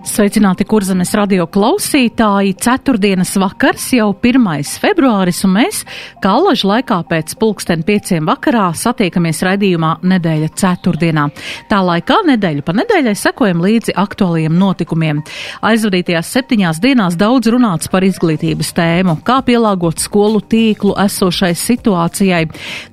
Sveicināti kurzemes radio klausītāji! Ceturtdienas vakars jau 1. februāris, un mēs, kā alažu laikā pēc pulksten pieciem vakarā, satiekamies raidījumā nedēļa ceturtdienā. Tā laikā nedēļu pa nedēļai sekojam līdzi aktuāliem notikumiem. Aizvadītajās septiņās dienās daudz runāts par izglītības tēmu, kā pielāgot skolu tīklu esošai situācijai,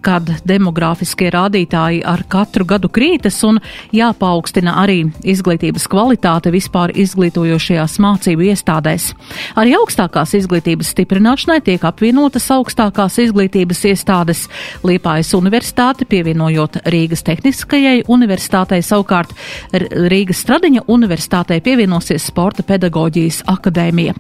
kad demografiskie rādītāji ar katru gadu krītas un jāpaukstina arī izglītības kvalitāte vispār izglītojošajās mācību iestādēs. Arī augstākās izglītības stiprināšanai tiek apvienotas augstākās izglītības iestādes Liepājas universitāte, pievienojot Rīgas Tehniskajai universitātei, savukārt Rīgas Stradiņa universitātei pievienosies Sporta pedagoģijas akadēmija.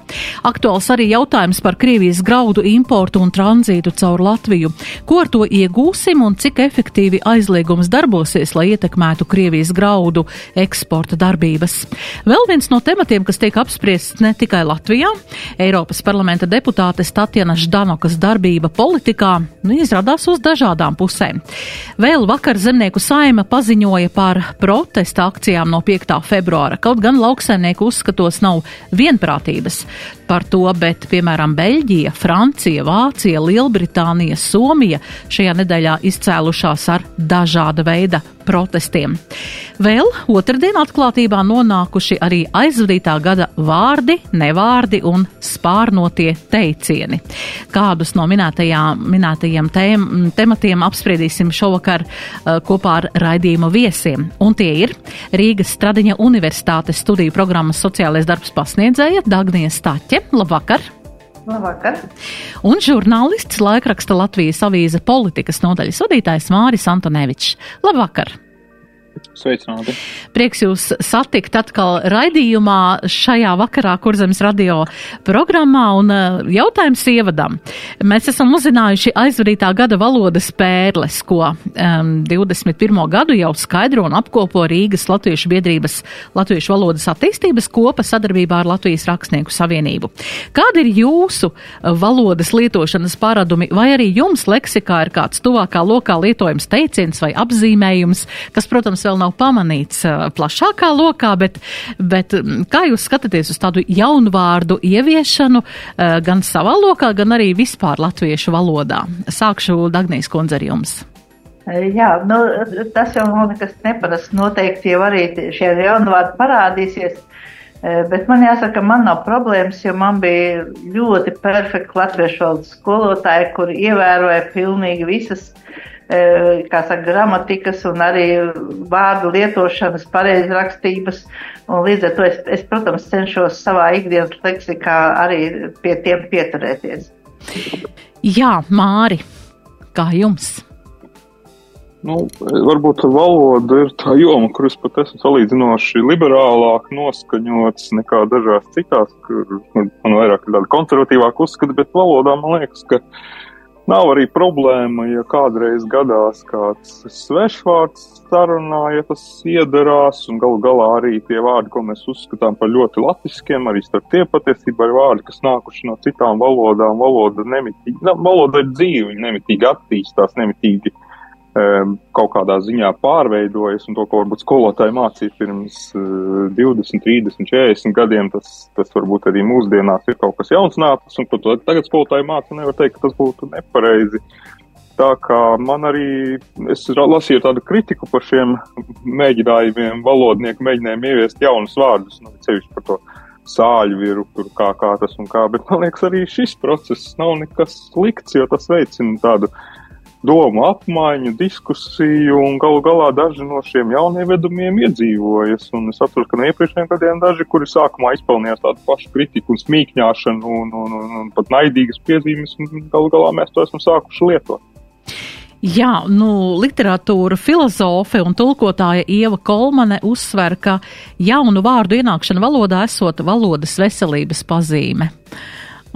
Aktuāls arī jautājums par Krievijas graudu importu un tranzītu caur Latviju. Ko ar to iegūsim un cik efektīvi aizliegums darbosies, lai ietekmētu Krievijas graudu eksporta darbības? Vēl viens no tematiem, kas tiek apspriests ne tikai Latvijā, Eiropas parlamenta deputāte Tatjana Ždanokas darbība politikā, nu, izrādās uz dažādām pusēm. Vēl vakar zemnieku saima paziņoja par protesta akcijām no 5. februāra, kaut gan lauksaimnieku uzskatos nav vienprātības par to, bet, piemēram, Beļģija, Francija, Vācija, Lielbritānija, Somija šajā nedēļā izcēlušās ar dažāda veida protestiem. Vēl otrdien atklātībā nonākuši arī aizvadītā gada vārdi, nevārdi un spārnotie teicieni. Kādus no minētajiem tēm, tematiem apspriedīsim šovakar uh, kopā ar raidījuma viesiem. Un tie ir Rīgas Stradiņa Universitātes studiju programmas sociālais darbs pasniedzēja Dagnija Staķe. Labvakar! Labvakar. Un žurnālists laikraksta Latvijas avīze politikas nodaļas vadītājs Māris Antonevičs. Labvakar! Sveicināti! Prieks jūs satikt atkal raidījumā šajā vakarā Kurzemes radio programmā un uh, jautājums ievadam. Mēs esam uzzinājuši aizvadītā gada valodas pērles, ko um, 21. gadu jau skaidro un apkopo Rīgas Latviešu biedrības Latviešu valodas attīstības kopa sadarbībā ar Latvijas rakstnieku savienību. Kāda ir jūsu valodas lietošanas paradumi, vai arī jums leksikā ir kāds tuvākā lokā lietojams teiciens vai apzīmējums, kas, protams, vēl nav pamanīts plašākā lokā, bet, bet kā jūs skatāties uz tādu jaunu vārdu ieviešanu gan savā lokā, gan arī vispār latviešu valodā? Sākšu Dagnijas kundze ar jums. Jā, nu, tas jau nav nekas neparasts. Noteikti jau arī šie jaunvārdi parādīsies. Bet man jāsaka, man nav problēmas, jo man bija ļoti perfekta latviešu valodas skolotāja, kur ievēroja pilnīgi visas kā saka, gramatikas un arī vārdu lietošanas pareizrakstības. Un līdz ar to es, es, protams, cenšos savā ikdienas leksikā arī pie tiem pieturēties. Jā, Māri, kā jums? Nu, varbūt valoda ir tā joma, kuras pat esmu salīdzinoši liberālāk noskaņots nekā dažās citās, kur man vairāk ir tāda konservatīvāka uzskata, bet valodā man liekas, ka Nav arī problēma, ja kādreiz gadās kāds svešvārds sarunā, ja tas iedarās, un galu galā arī tie vārdi, ko mēs uzskatām par ļoti latiskiem, arī starp tie patiesībā ir vārdi, kas nākuši no citām valodām. Valoda nemitīgi, valoda ir dzīve, nemitīgi attīstās, nemitīgi kaut kādā ziņā pārveidojas, un to, ko varbūt skolotāji mācīja pirms 20, 30, 40 gadiem, tas, tas varbūt arī mūsdienās ir kaut kas jauns nācis, un ko tagad skolotāji māca, nevar teikt, ka tas būtu nepareizi. Tā kā man arī, es lasīju tādu kritiku par šiem mēģinājumiem, valodnieku mēģinājumiem ieviest jaunus vārdus, nu, cevišķi par to sāļu viru, tur kā, kā tas un kā, bet man liekas arī šis process nav nekas slikts, jo tas veicina tādu uh, domu apmaiņu, diskusiju, un galu galā daži no šiem jaunievedumiem iedzīvojas. Un es saprotu, ka no iepriekšējiem gadiem daži, kuri sākumā izpelnījās tādu pašu kritiku un smīkņāšanu un, un, un, un pat naidīgas piezīmes, un galu galā mēs to esam sākuši lietot. Jā, nu, literatūra filozofe un tulkotāja Ieva Kolmane uzsver, ka jaunu vārdu ienākšana valodā esot valodas veselības pazīme.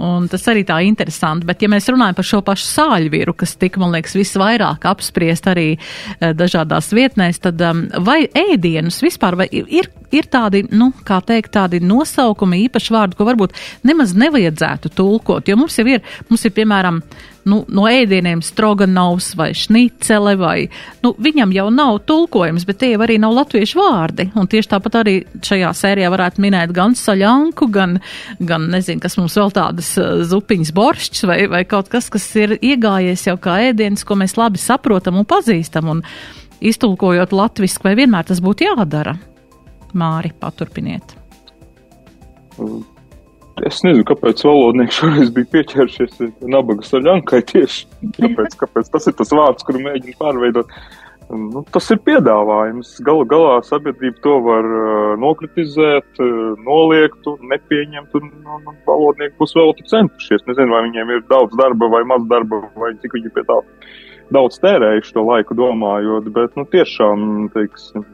Un tas arī tā interesanti. Bet, ja mēs runājam par šo pašu sāļviru, kas tika, man liekas, visvairāk apspriest arī uh, dažādās vietnēs, tad um, vai ēdienus vispār, vai ir, ir tādi, nu, kā teikt, tādi nosaukumi, īpaši vārdi, ko varbūt nemaz nevajadzētu tulkot, jo mums jau ir, mums ir, piemēram, nu, no ēdieniem stroganovs vai šnicele vai, nu, viņam jau nav tulkojums, bet tie jau arī nav latviešu vārdi. Un tieši tāpat arī šajā sērijā varētu minēt gan saļanku, gan, gan nezinu, kas mums vēl tādas uh, zupiņas boršķis vai, vai kaut kas, kas ir iegājies jau kā ēdienas, ko mēs labi saprotam un pazīstam. Un iztulkojot latviski, vai vienmēr tas būtu jādara? Māri, paturpiniet. Mm Es nezinu, kāpēc valodnieks šoreiz bija pieķēršies nabaga saļankai tieši. Kāpēc, kāpēc tas ir tas vārds, kuru mēģina pārveidot. Nu, tas ir piedāvājums. Galu galā sabiedrība to var uh, nokritizēt, uh, noliegt nepieņemt. Un, un, un valodnieki būs vēl centušies. Nezinu, vai viņiem ir daudz darba vai maz darba, vai cik viņi pie tā daudz tērējuši to laiku domājot. Bet, nu, tiešām, teiksim,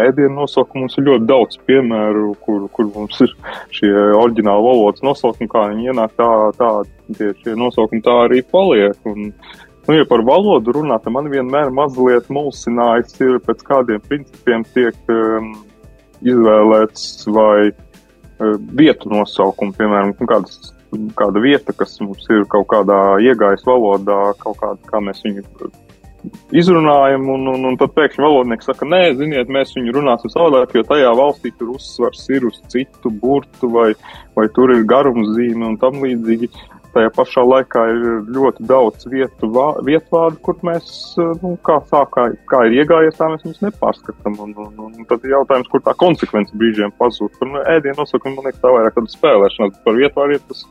ēdienu nosaukumu mums ir ļoti daudz piemēru, kur, kur mums ir šie oriģināli valodas nosaukumi, kā viņi ienāk, tā, tā tie, šie nosaukumi tā arī paliek. Un, nu, ja par valodu runā, tad man vienmēr mazliet mulsinājis ir pēc kādiem principiem tiek um, izvēlēts vai uh, vietu nosaukumi, piemēram, kādas kāda vieta, kas mums ir kaut kādā iegājas valodā, kaut kāda, kā mēs viņu izrunājam, un, un, un tad pēkšņi valodnieks saka, nē, ziniet, mēs viņu runāsim savādāk, jo tajā valstī tur uzsvars ir uz citu burtu, vai, vai tur ir garumzīme un tam līdzīgi. Tajā pašā laikā ir ļoti daudz vietu, vā, vietvārdu, kur mēs, nu, kā tā, kā, kā ir iegājies, tā mēs viņus nepārskatām. Un, un, un tad ir jautājums, kur tā konsekvence brīžiem pazūd. Tur nu, ēdienu nosakumi, man liekas, tā vairāk tāda spēlēšanās, par vietvārdiem tas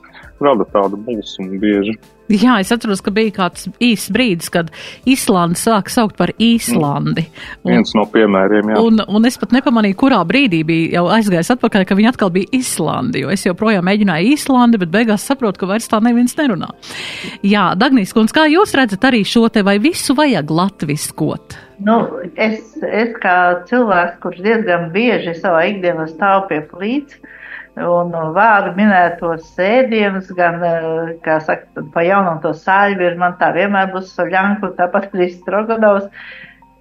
rada tādu mulsumu bieži. Jā, es atceros, ka bija kāds īsts brīdis, kad Īslandi sāka saukt par Īslandi. Un, Viens no piemēriem, jā. Un, un es pat nepamanīju, kurā brīdī bija jau aizgājis atpakaļ, ka viņi atkal bija Īslandi, jo es joprojām mēģināju Īslandi, bet beigās saprotu, ka vairs tā neviens nerunā. Jā, Dagnīs kundz, kā jūs redzat arī šo te vai visu vajag latviskot? Nu, es, es kā cilvēks, kurš diezgan bieži savā ikdienā stāv pie plīts, un vārdu minētos sēdienus, gan, eh, kā saka, pa jaunam to sāļu, man tā vienmēr būs soļanku, tāpat arī strogadovs.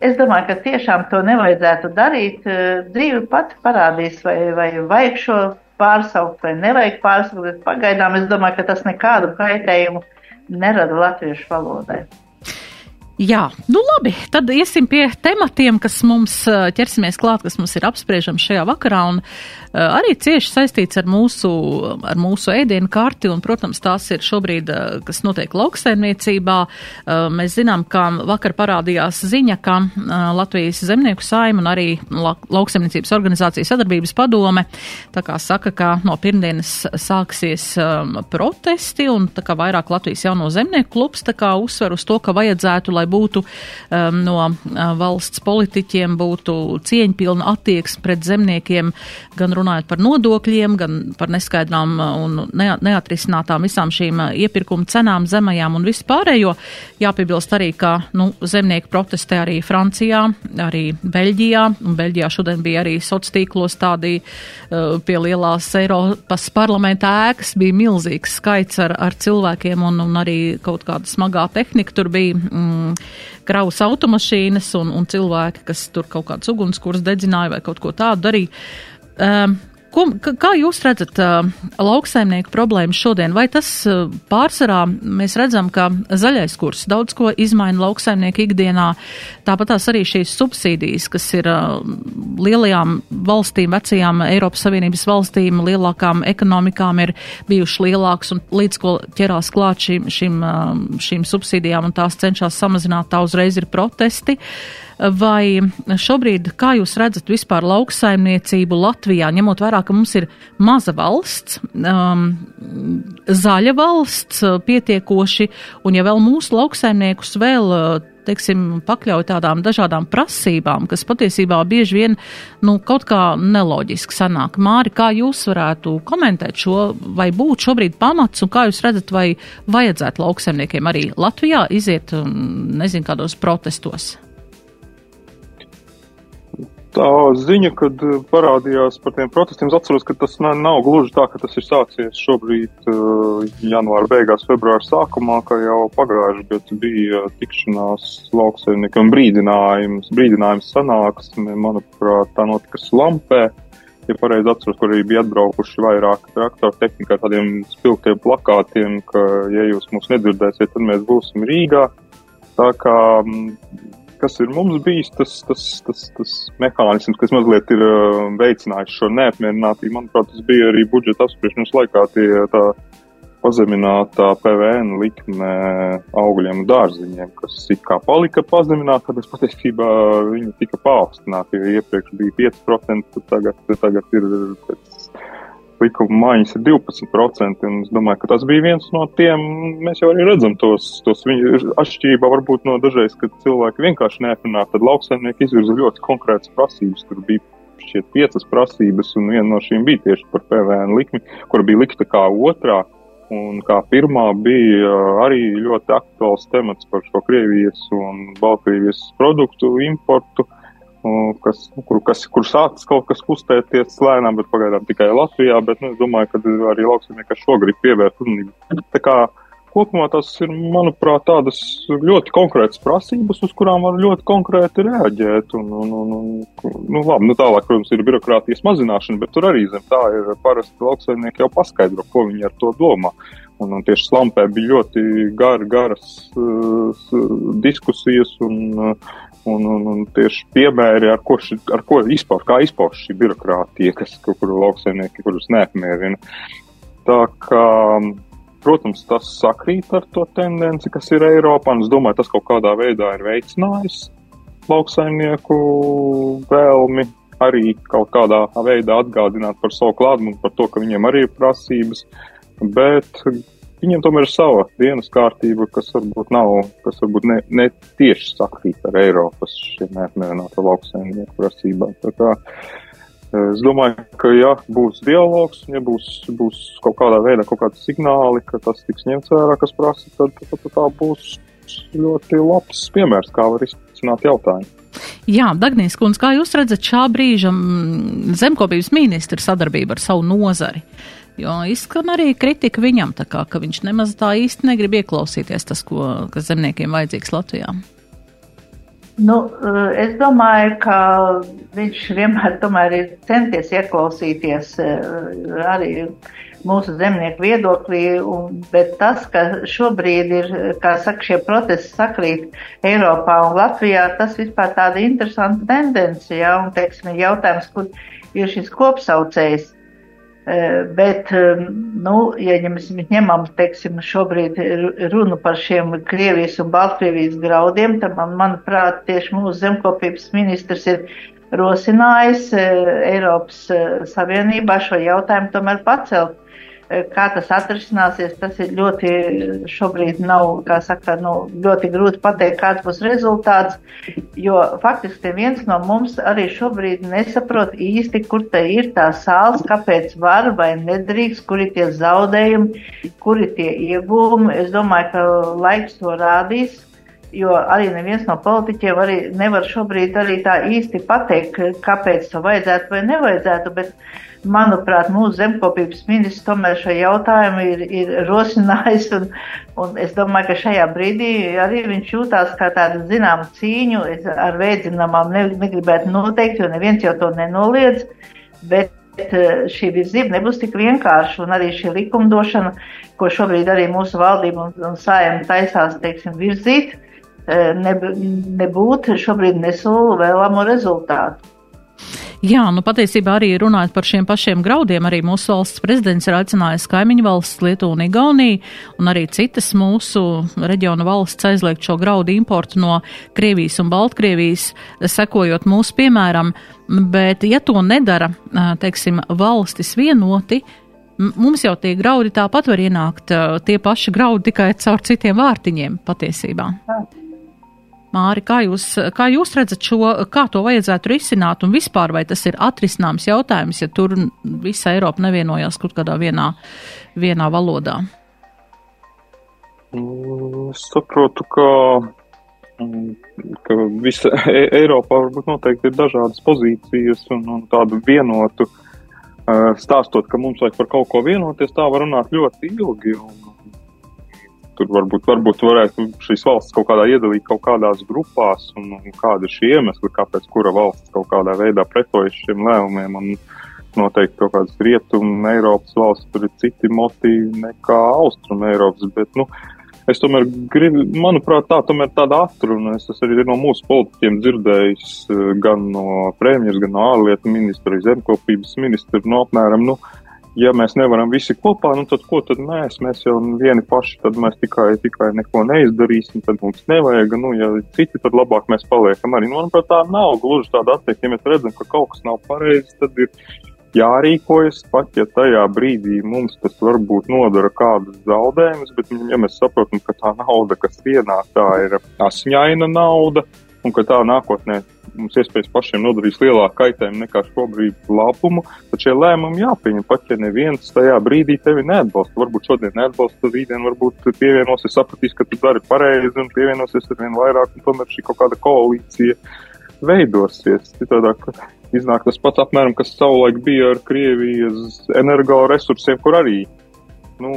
Es domāju, ka tiešām to nevajadzētu darīt. Eh, Dzīve pati parādīs, vai, vai vajag šo pārsaukt, vai nevajag pārsaukt, bet pagaidām es domāju, ka tas nekādu kaitējumu nerada latviešu valodai. Jā, nu labi, tad iesim pie tematiem, kas mums ķersimies klāt, kas mums ir apspriežams šajā vakarā, un arī cieši saistīts ar mūsu, ar mūsu ēdienu karti, un, protams, tās ir šobrīd, kas notiek lauksaimniecībā. Mēs zinām, ka vakar parādījās ziņa, ka Latvijas zemnieku saima un arī la lauksaimniecības organizācijas sadarbības padome, tā kā saka, ka no pirmdienas sāksies protesti, un tā kā vairāk Latvijas jauno zemnieku klubs, tā kā uzsver uz to, ka vajadzētu, lai būtu um, no uh, valsts politiķiem būtu cieņpilna attieksme pret zemniekiem, gan runājot par nodokļiem, gan par neskaidrām uh, un neatrisinātām visām šīm uh, iepirkuma cenām zemajām un vispārējo. Jāpiebilst arī, ka nu, zemnieki protestē arī Francijā, arī Beļģijā, un Beļģijā šodien bija arī sociālos tīklos tādi uh, pie lielās Eiropas parlamenta ēkas, bija milzīgs skaits ar, ar cilvēkiem un, un arī kaut kāda smagā tehnika tur bija. Mm, kravas automašīnas un, un cilvēki, kas tur kaut kādas ugunskurs dedzināja vai kaut ko tādu darīja. Um, Ko, kā jūs redzat uh, lauksaimnieku problēmas šodien? Vai tas uh, pārsvarā mēs redzam, ka zaļais kurs daudz ko izmaina lauksaimnieku ikdienā, tāpat tās arī šīs subsīdijas, kas ir uh, lielajām valstīm, vecajām Eiropas Savienības valstīm, lielākām ekonomikām ir bijušas lielākas un līdz ko ķerās klāt šīm, šīm, šīm subsīdijām un tās cenšas samazināt, tā uzreiz ir protesti. Uh, Vai šobrīd, kā jūs redzat vispār lauksaimniecību Latvijā, ņemot vērā, ka mums ir maza valsts, um, zaļa valsts pietiekoši, un ja vēl mūsu lauksaimniekus vēl teiksim, pakļauj tādām dažādām prasībām, kas patiesībā bieži vien nu, kaut kā neloģiski sanāk. Māri, kā jūs varētu komentēt šo, vai būt šobrīd pamats, un kā jūs redzat, vai vajadzētu lauksaimniekiem arī Latvijā iziet, nezinu, kādos protestos? Tā ziņa, kad parādījās par tiem protestiem, es atceros, ka tas nav, gluži tā, ka tas ir sācies šobrīd uh, janvāra beigās, februāra sākumā, ka jau pagājuši gadu bija tikšanās lauksaimniekiem brīdinājums, brīdinājums sanāksme, manuprāt, tā notika Slampē. Ja pareizi atceros, kur arī bija atbraukuši vairāk traktoru tehnikā tādiem spilgtiem plakātiem, ka, ja jūs mūs nedzirdēsiet, tad mēs būsim Rīgā. Tā kā kas ir mums bijis tas, tas, tas, tas mehānisms, kas mazliet ir veicinājis šo neapmierinātību. Manuprāt, tas bija arī budžeta apspriešanas laikā tie tā pazeminātā PVN likme augļiem un dārziņiem, kas it kā palika pazemināta, bet patiesībā viņa tika paaugstināta, jo iepriekš bija 5%, tagad, tagad ir pēc likuma maiņas ir 12%, un es domāju, ka tas bija viens no tiem, mēs jau arī redzam tos, tos viņu atšķirībā varbūt no dažreiz, kad cilvēki vienkārši neatrunā, tad lauksaimnieki izvirza ļoti konkrētas prasības, tur bija šķiet piecas prasības, un viena no šīm bija tieši par PVN likmi, kur bija likta kā otrā, un kā pirmā bija arī ļoti aktuāls temats par šo Krievijas un Baltkrievijas produktu importu. Uh, kas, kur, kas, kur sācis kaut kas kustēties lēnām, bet pagaidām tikai Latvijā, bet nu, es domāju, ka arī lauksimnieki šo grib pievērst uzmanību. Tā kā kopumā tas ir, manuprāt, tādas ļoti konkrētas prasības, uz kurām var ļoti konkrēti reaģēt. Un, un, un, un, nu, labi, nu, tālāk, protams, ir birokrātijas mazināšana, bet tur arī zem tā ir parasti lauksaimnieki jau paskaidro, ko viņi ar to domā. Un, un tieši slampē bija ļoti gar, garas uh, diskusijas un uh, Un, un, un tieši piemēri, ar ko, ši, ar ko izpauž, kā izpauž šī birokrātija, kas, kuru lauksaimnieki, kurus neapmierina. Tā kā, protams, tas sakrīt ar to tendenci, kas ir Eiropā, un es domāju, tas kaut kādā veidā ir veicinājis lauksaimnieku vēlmi arī kaut kādā veidā atgādināt par savu klātbūtni, par to, ka viņiem arī ir prasības. Bet Viņiem tomēr ir sava dienas kārtība, kas varbūt nav, kas varbūt ne, ne tieši sakrīt ar Eiropas šiem neapmierināto lauksaimnieku prasībām. Eh, es domāju, ka ja būs dialogs, ja būs, būs kaut kādā veidā kaut kādi signāli, ka tas tiks ņemts vērā, kas prasa, tad, tad, tad tā būs ļoti labs piemērs, kā var izcināt jautājumu. Jā, Dagnijas kundze, kā jūs redzat šā brīža mm, zemkopības ministra sadarbību ar savu nozari? Uh, Jo izskan arī kritika viņam, kā, ka viņš nemaz tā īsti negrib ieklausīties tas, ko, kas zemniekiem vajadzīgs Latvijā. Nu, es domāju, ka viņš vienmēr ir centies ieklausīties eh, arī mūsu zemnieku viedoklī, un, bet tas, ka šobrīd ir, kā saka, šie protesti sakrīt Eiropā un Latvijā, tas vispār tāda interesanta tendence, jā, un, teiksim, jautājums, kur ir šis kopsaucējs. Bet, nu, ja mēs ņemam, teiksim, šobrīd runu par šiem Krievijas un Baltkrievijas graudiem, tad, man, manuprāt, tieši mūsu zemkopības ministrs ir rosinājis Eiropas Savienībā šo jautājumu tomēr pacelt Kā tas atrisināsies, tas ir ļoti šobrīd nav, kā saka, nu, ļoti grūti pateikt, kāds būs rezultāts, jo faktiski viens no mums arī šobrīd nesaprot īsti, kur te ir tā sāls, kāpēc var vai nedrīkst, kur ir tie zaudējumi, kur ir tie iegūmi. Es domāju, ka laiks to rādīs jo arī neviens no politiķiem arī nevar šobrīd arī tā īsti pateikt, kāpēc to vajadzētu vai nevajadzētu, bet manuprāt, mūsu zemkopības ministrs tomēr šo jautājumu ir, ir rosinājis, un, un es domāju, ka šajā brīdī arī viņš jūtās kā tādu zināmu cīņu, es ar veidzinamām ne, negribētu noteikt, jo neviens jau to nenoliedz, bet eh, šī virzība nebūs tik vienkārša, un arī šī likumdošana, ko šobrīd arī mūsu valdība un, un sājuma taisās, teiksim, virzīt, eh, ne, nebūtu šobrīd nesulu vēlamo rezultātu. Jā, nu patiesībā arī runājot par šiem pašiem graudiem, arī mūsu valsts prezidents ir aicinājis kaimiņu valsts Lietuvu un Igauniju un arī citas mūsu reģiona valsts aizliegt šo graudu importu no Krievijas un Baltkrievijas, sekojot mūsu piemēram, bet ja to nedara, teiksim, valstis vienoti, mums jau tie graudi tāpat var ienākt, tie paši graudi tikai caur citiem vārtiņiem patiesībā. Jā. Māri, kā jūs, kā jūs redzat šo, kā to vajadzētu risināt un vispār vai tas ir atrisināms jautājums, ja tur visa Eiropa nevienojās kaut kādā vienā, vienā valodā? Mm, es saprotu, ka ka visa e Eiropā varbūt noteikti ir dažādas pozīcijas un, un tādu vienotu uh, stāstot, ka mums vajag par kaut ko vienoties, tā var runāt ļoti ilgi. Un, tur varbūt, varbūt varētu šīs valsts kaut kādā iedalīt kaut kādās grupās un, un kāda ir šī iemesla, kāpēc kura valsts kaut kādā veidā pretojas šiem lēmumiem. Un, noteikti kaut kādas rietumu Eiropas valsts, tur ir citi motīvi nekā austrumu Eiropas, bet, nu, Es tomēr gribu, manuprāt, tā tomēr tāda atruna. Es arī no mūsu politiķiem dzirdējis eh, gan no premjeras, gan no ārlietu ministra, zemkopības ministra, no apmēram, nu, ja mēs nevaram visi kopā, nu tad ko tad mēs? Mēs jau vieni paši, tad mēs tikai, tikai neko neizdarīsim, tad mums nevajag, nu, ja citi, tad labāk mēs paliekam arī. Nu, manuprāt, tā nav gluži tāda attieksme, ja mēs redzam, ka kaut kas nav pareizi, tad ir jārīkojas, pat ja tajā brīdī mums tas varbūt nodara kādus zaudējumus, bet ja mēs saprotam, ka tā nauda, kas ienāk, tā ir asņaina nauda, un ka tā nākotnē mums iespējas pašiem nodarīs lielāku kaitējumu nekā šobrīd labumu, tad šie lēmumi jāpieņem, pat ja neviens tajā brīdī tevi neatbalsta. Varbūt šodien neatbalsta, rītdien varbūt pievienosies, sapratīs, ka tu dari pareizi un pievienosies ar vien vairāk, un tomēr šī kaut kāda koalīcija veidosies. Citādāk, iznāk tas pats apmēram, kas savulaik bija ar Krievijas energoresursiem, kur arī, nu,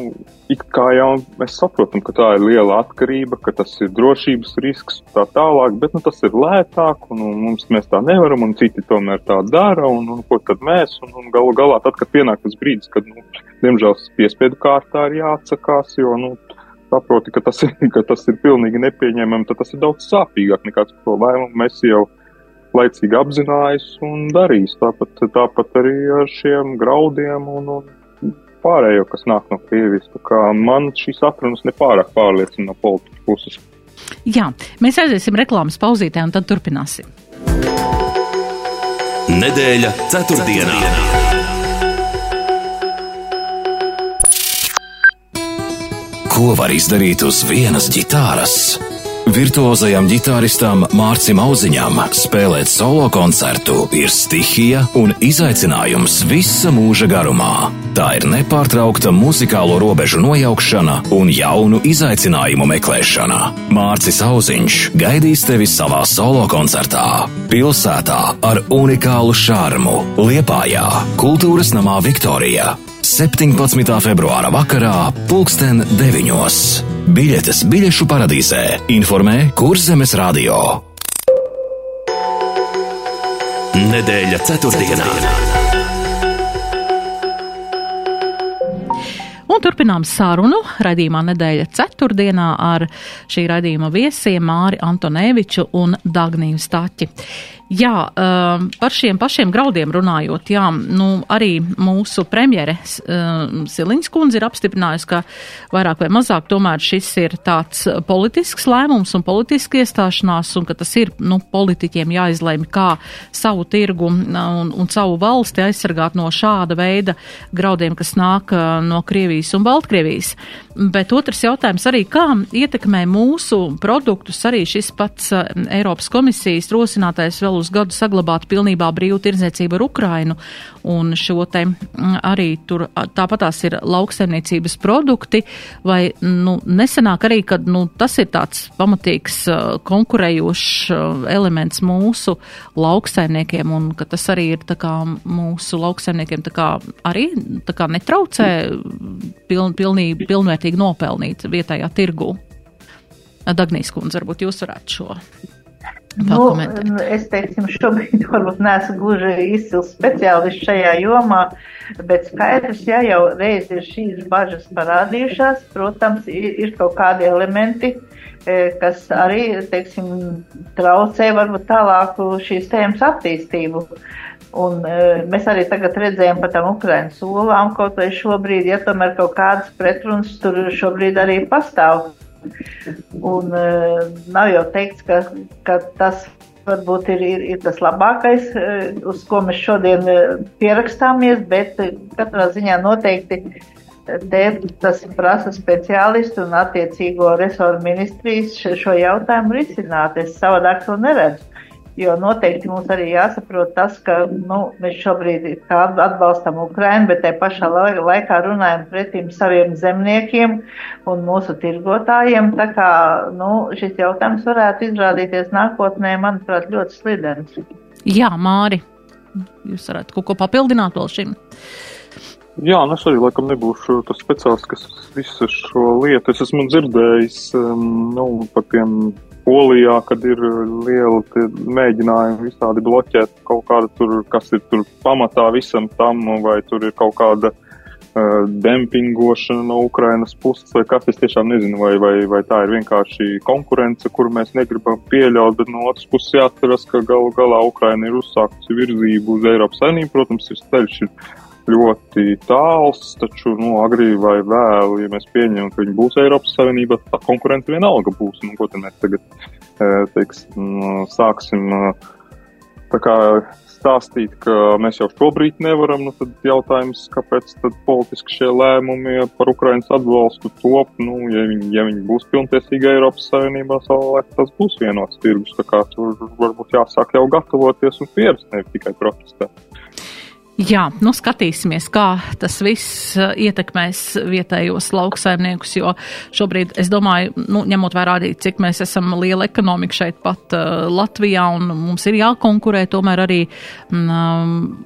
it kā jau mēs saprotam, ka tā ir liela atkarība, ka tas ir drošības risks tā tālāk, bet, nu, tas ir lētāk, un, un mums mēs tā nevaram, un citi tomēr tā dara, un, un ko tad mēs, un, un galu galā tad, kad pienāk tas brīdis, kad, nu, diemžēl piespiedu kārtā ir jāatsakās, jo, nu, saproti, ka tas, ir, ka tas ir pilnīgi nepieņemami, tad tas ir daudz sāpīgāk nekā to lēmumu mēs jau laicīgi apzinājis un darījis. Tāpat, tāpat arī ar šiem graudiem un, un pārējo, kas nāk no Krievijas. Man šīs atrunas nepārāk pārliecina no politikas puses. Jā, mēs aiziesim reklāmas pauzītē un tad turpināsim. Nedēļa ceturtdienā. ceturtdienā. Ko var izdarīt uz vienas ģitāras? Virtuozajam ģitāristam Mārcim Auziņam spēlēt solo koncertu ir stihija un izaicinājums visa mūža garumā. Tā ir nepārtraukta muzikālo robežu nojaukšana un jaunu izaicinājumu meklēšana. Mārcis Auziņš gaidīs tevi savā solo koncertā. Pilsētā ar unikālu šarmu Liepājā, Kultūras namā Viktorijā. 17. februāra vakarā, pulksten 9. Biļetes biļešu paradīzē informē Kurzemes radio. Nedēļa ceturtdienā. ceturtdienā. Un turpinām sarunu raidījumā nedēļa ceturtdienā ar šī raidījuma viesiem Māri Antoneviču un Dagniju Staķi. Jā, um, par šiem pašiem graudiem runājot, jā, nu, arī mūsu premjere um, Siliņas kundze ir apstiprinājusi, ka vairāk vai mazāk tomēr šis ir tāds politisks lēmums un politiski iestāšanās, un ka tas ir, nu, politiķiem jāizlēma, kā savu tirgu un, un savu valsti aizsargāt no šāda veida graudiem, kas nāk uh, no Krievijas un Baltkrievijas. Bet otrs jautājums arī, kā ietekmē mūsu produktus arī šis pats uh, Eiropas komisijas rosinātais vēl uz gadu saglabāt pilnībā brīvu tirdzniecību ar Ukrainu. Un šo te mm, arī tur tāpatās ir lauksaimniecības produkti, vai nu, nesenāk arī, kad nu, tas ir tāds pamatīgs konkurējošs elements mūsu lauksaimniekiem un ka tas arī ir tā kā mūsu lauksaimniekiem tā kā arī tā kā netraucē piln, pilnīgi, pilnvērtīgi nopelnīt vietējā tirgu. Dagnijas kundze, varbūt jūs varētu šo Nu, es teiksim, šobrīd varbūt neesmu gluži izcils speciālists šajā jomā, bet skaidrs, ja jau reiz ir šīs bažas parādījušās, protams, ir, ir kaut kādi elementi, e, kas arī, teiksim, traucē varbūt tālāku šīs tēmas attīstību. Un e, mēs arī tagad redzējām par tām Ukrainas olām, kaut vai šobrīd, ja tomēr kaut kādas pretrunas tur šobrīd arī pastāv. Un uh, nav jau teikts, ka, ka tas varbūt ir, ir, ir tas labākais, uh, uz ko mēs šodien uh, pierakstāmies, bet katrā ziņā noteikti te tas prasa speciālistu un attiecīgo resoru ministrijas šo jautājumu risināt. Es savādāk to neredzu. Jo noteikti mums arī jāsaprot tas, ka nu, mēs šobrīd atbalstam Ukrainu, bet te pašā laikā runājam pretim saviem zemniekiem un mūsu tirgotājiem. Tā kā nu, šis jautājums varētu izrādīties nākotnē, manuprāt, ļoti slidens. Jā, Māri, jūs varētu kaut ko papildināt vēl šim? Jā, nu es arī laikam nebūšu tas speciālists, kas visu šo lietu. Es esmu dzirdējis um, nu, par tiem Polijā, kad ir liela mēģinājumi visādi bloķēt kaut kādu tur, kas ir tur pamatā visam tam, vai tur ir kaut kāda uh, dempingošana no Ukrainas puses, vai kas, es tiešām nezinu, vai, vai, vai tā ir vienkārši konkurence, kuru mēs negribam pieļaut, bet no otras puses jāatceras, ka galu galā Ukraina ir uzsākusi virzību uz Eiropas saimnību, protams, ir ceļš ir ļoti tāls, taču, nu, agrī vai vēl, ja mēs pieņemam, ka viņi būs Eiropas Savienībā, tā konkurence vienalga būs. Nu, ko mēs tagad, teiksim, sāksim tā kā stāstīt, ka mēs jau šobrīd nevaram, nu, tad jautājums, kāpēc tad politiski šie lēmumi par Ukrainas atbalstu top, nu, ja viņi, ja viņi būs pilntiesīgi Eiropas Savienībā, savulaik tas būs vienots tirgus, tā kā tur varbūt jāsāk jau gatavoties un pierast, ne tikai protestēt. Jā, nu skatīsimies, kā tas viss uh, ietekmēs vietējos lauksaimniekus, jo šobrīd, es domāju, nu, ņemot vērā arī, cik mēs esam liela ekonomika šeit pat uh, Latvijā un mums ir jākonkurē tomēr arī. Um,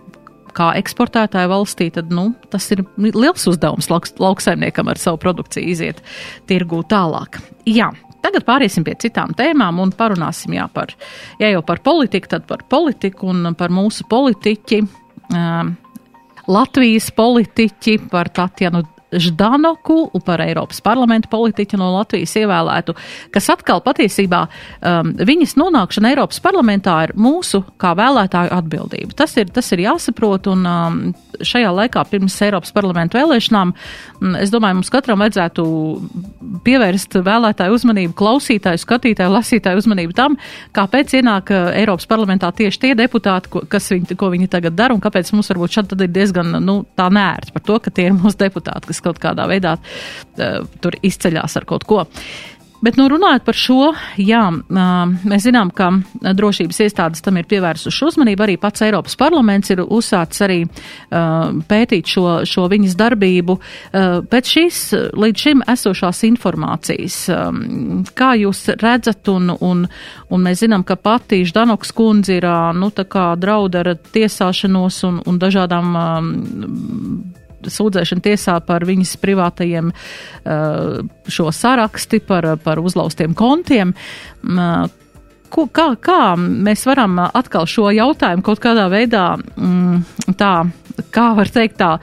Kā eksportētāja valstī, tad nu, tas ir liels uzdevums lauks, lauksaimniekam ar savu produkciju iziet tirgū tālāk. Jā, Tagad pāriesim pie citām tēmām un parunāsim jā, par, ja jau par politiku, tad par politiku un par mūsu politiķi Latvijas politiķi par Tatjanu Ždanoku, par Eiropas parlamentu politiķu no Latvijas ievēlētu, kas atkal patiesībā um, viņas nonākšana Eiropas parlamentā ir mūsu kā vēlētāju atbildība. Tas ir, tas ir jāsaprot, un um, šajā laikā pirms Eiropas parlamentu vēlēšanām, um, es domāju, mums katram vajadzētu pievērst vēlētāju uzmanību, klausītāju, skatītāju, lasītāju uzmanību tam, kāpēc ienāk uh, Eiropas parlamentā tieši tie deputāti, ko, kas viņi, ko viņi tagad dara, un kāpēc mums varbūt šad tad ir diezgan, nu, tā nērts par to, ka tie ir mūsu deputāti, kas kas kaut kādā veidā tur izceļās ar kaut ko. Bet, nu, runājot par šo, jā, mēs zinām, ka drošības iestādes tam ir pievērsuši uzmanību. Arī pats Eiropas parlaments ir uzsācis arī pētīt šo, šo viņas darbību. Pēc šīs līdz šim esošās informācijas, kā jūs redzat, un, un, un mēs zinām, ka pati Ždanoks kundze ir, nu, tā kā drauda ar tiesāšanos un, un dažādām sūdzēšana tiesā par viņas privātajiem uh, šo saraksti, par, par uzlaustiem kontiem. Uh, ko, kā, kā mēs varam atkal šo jautājumu kaut kādā veidā, mm, tā, kā var teikt, tā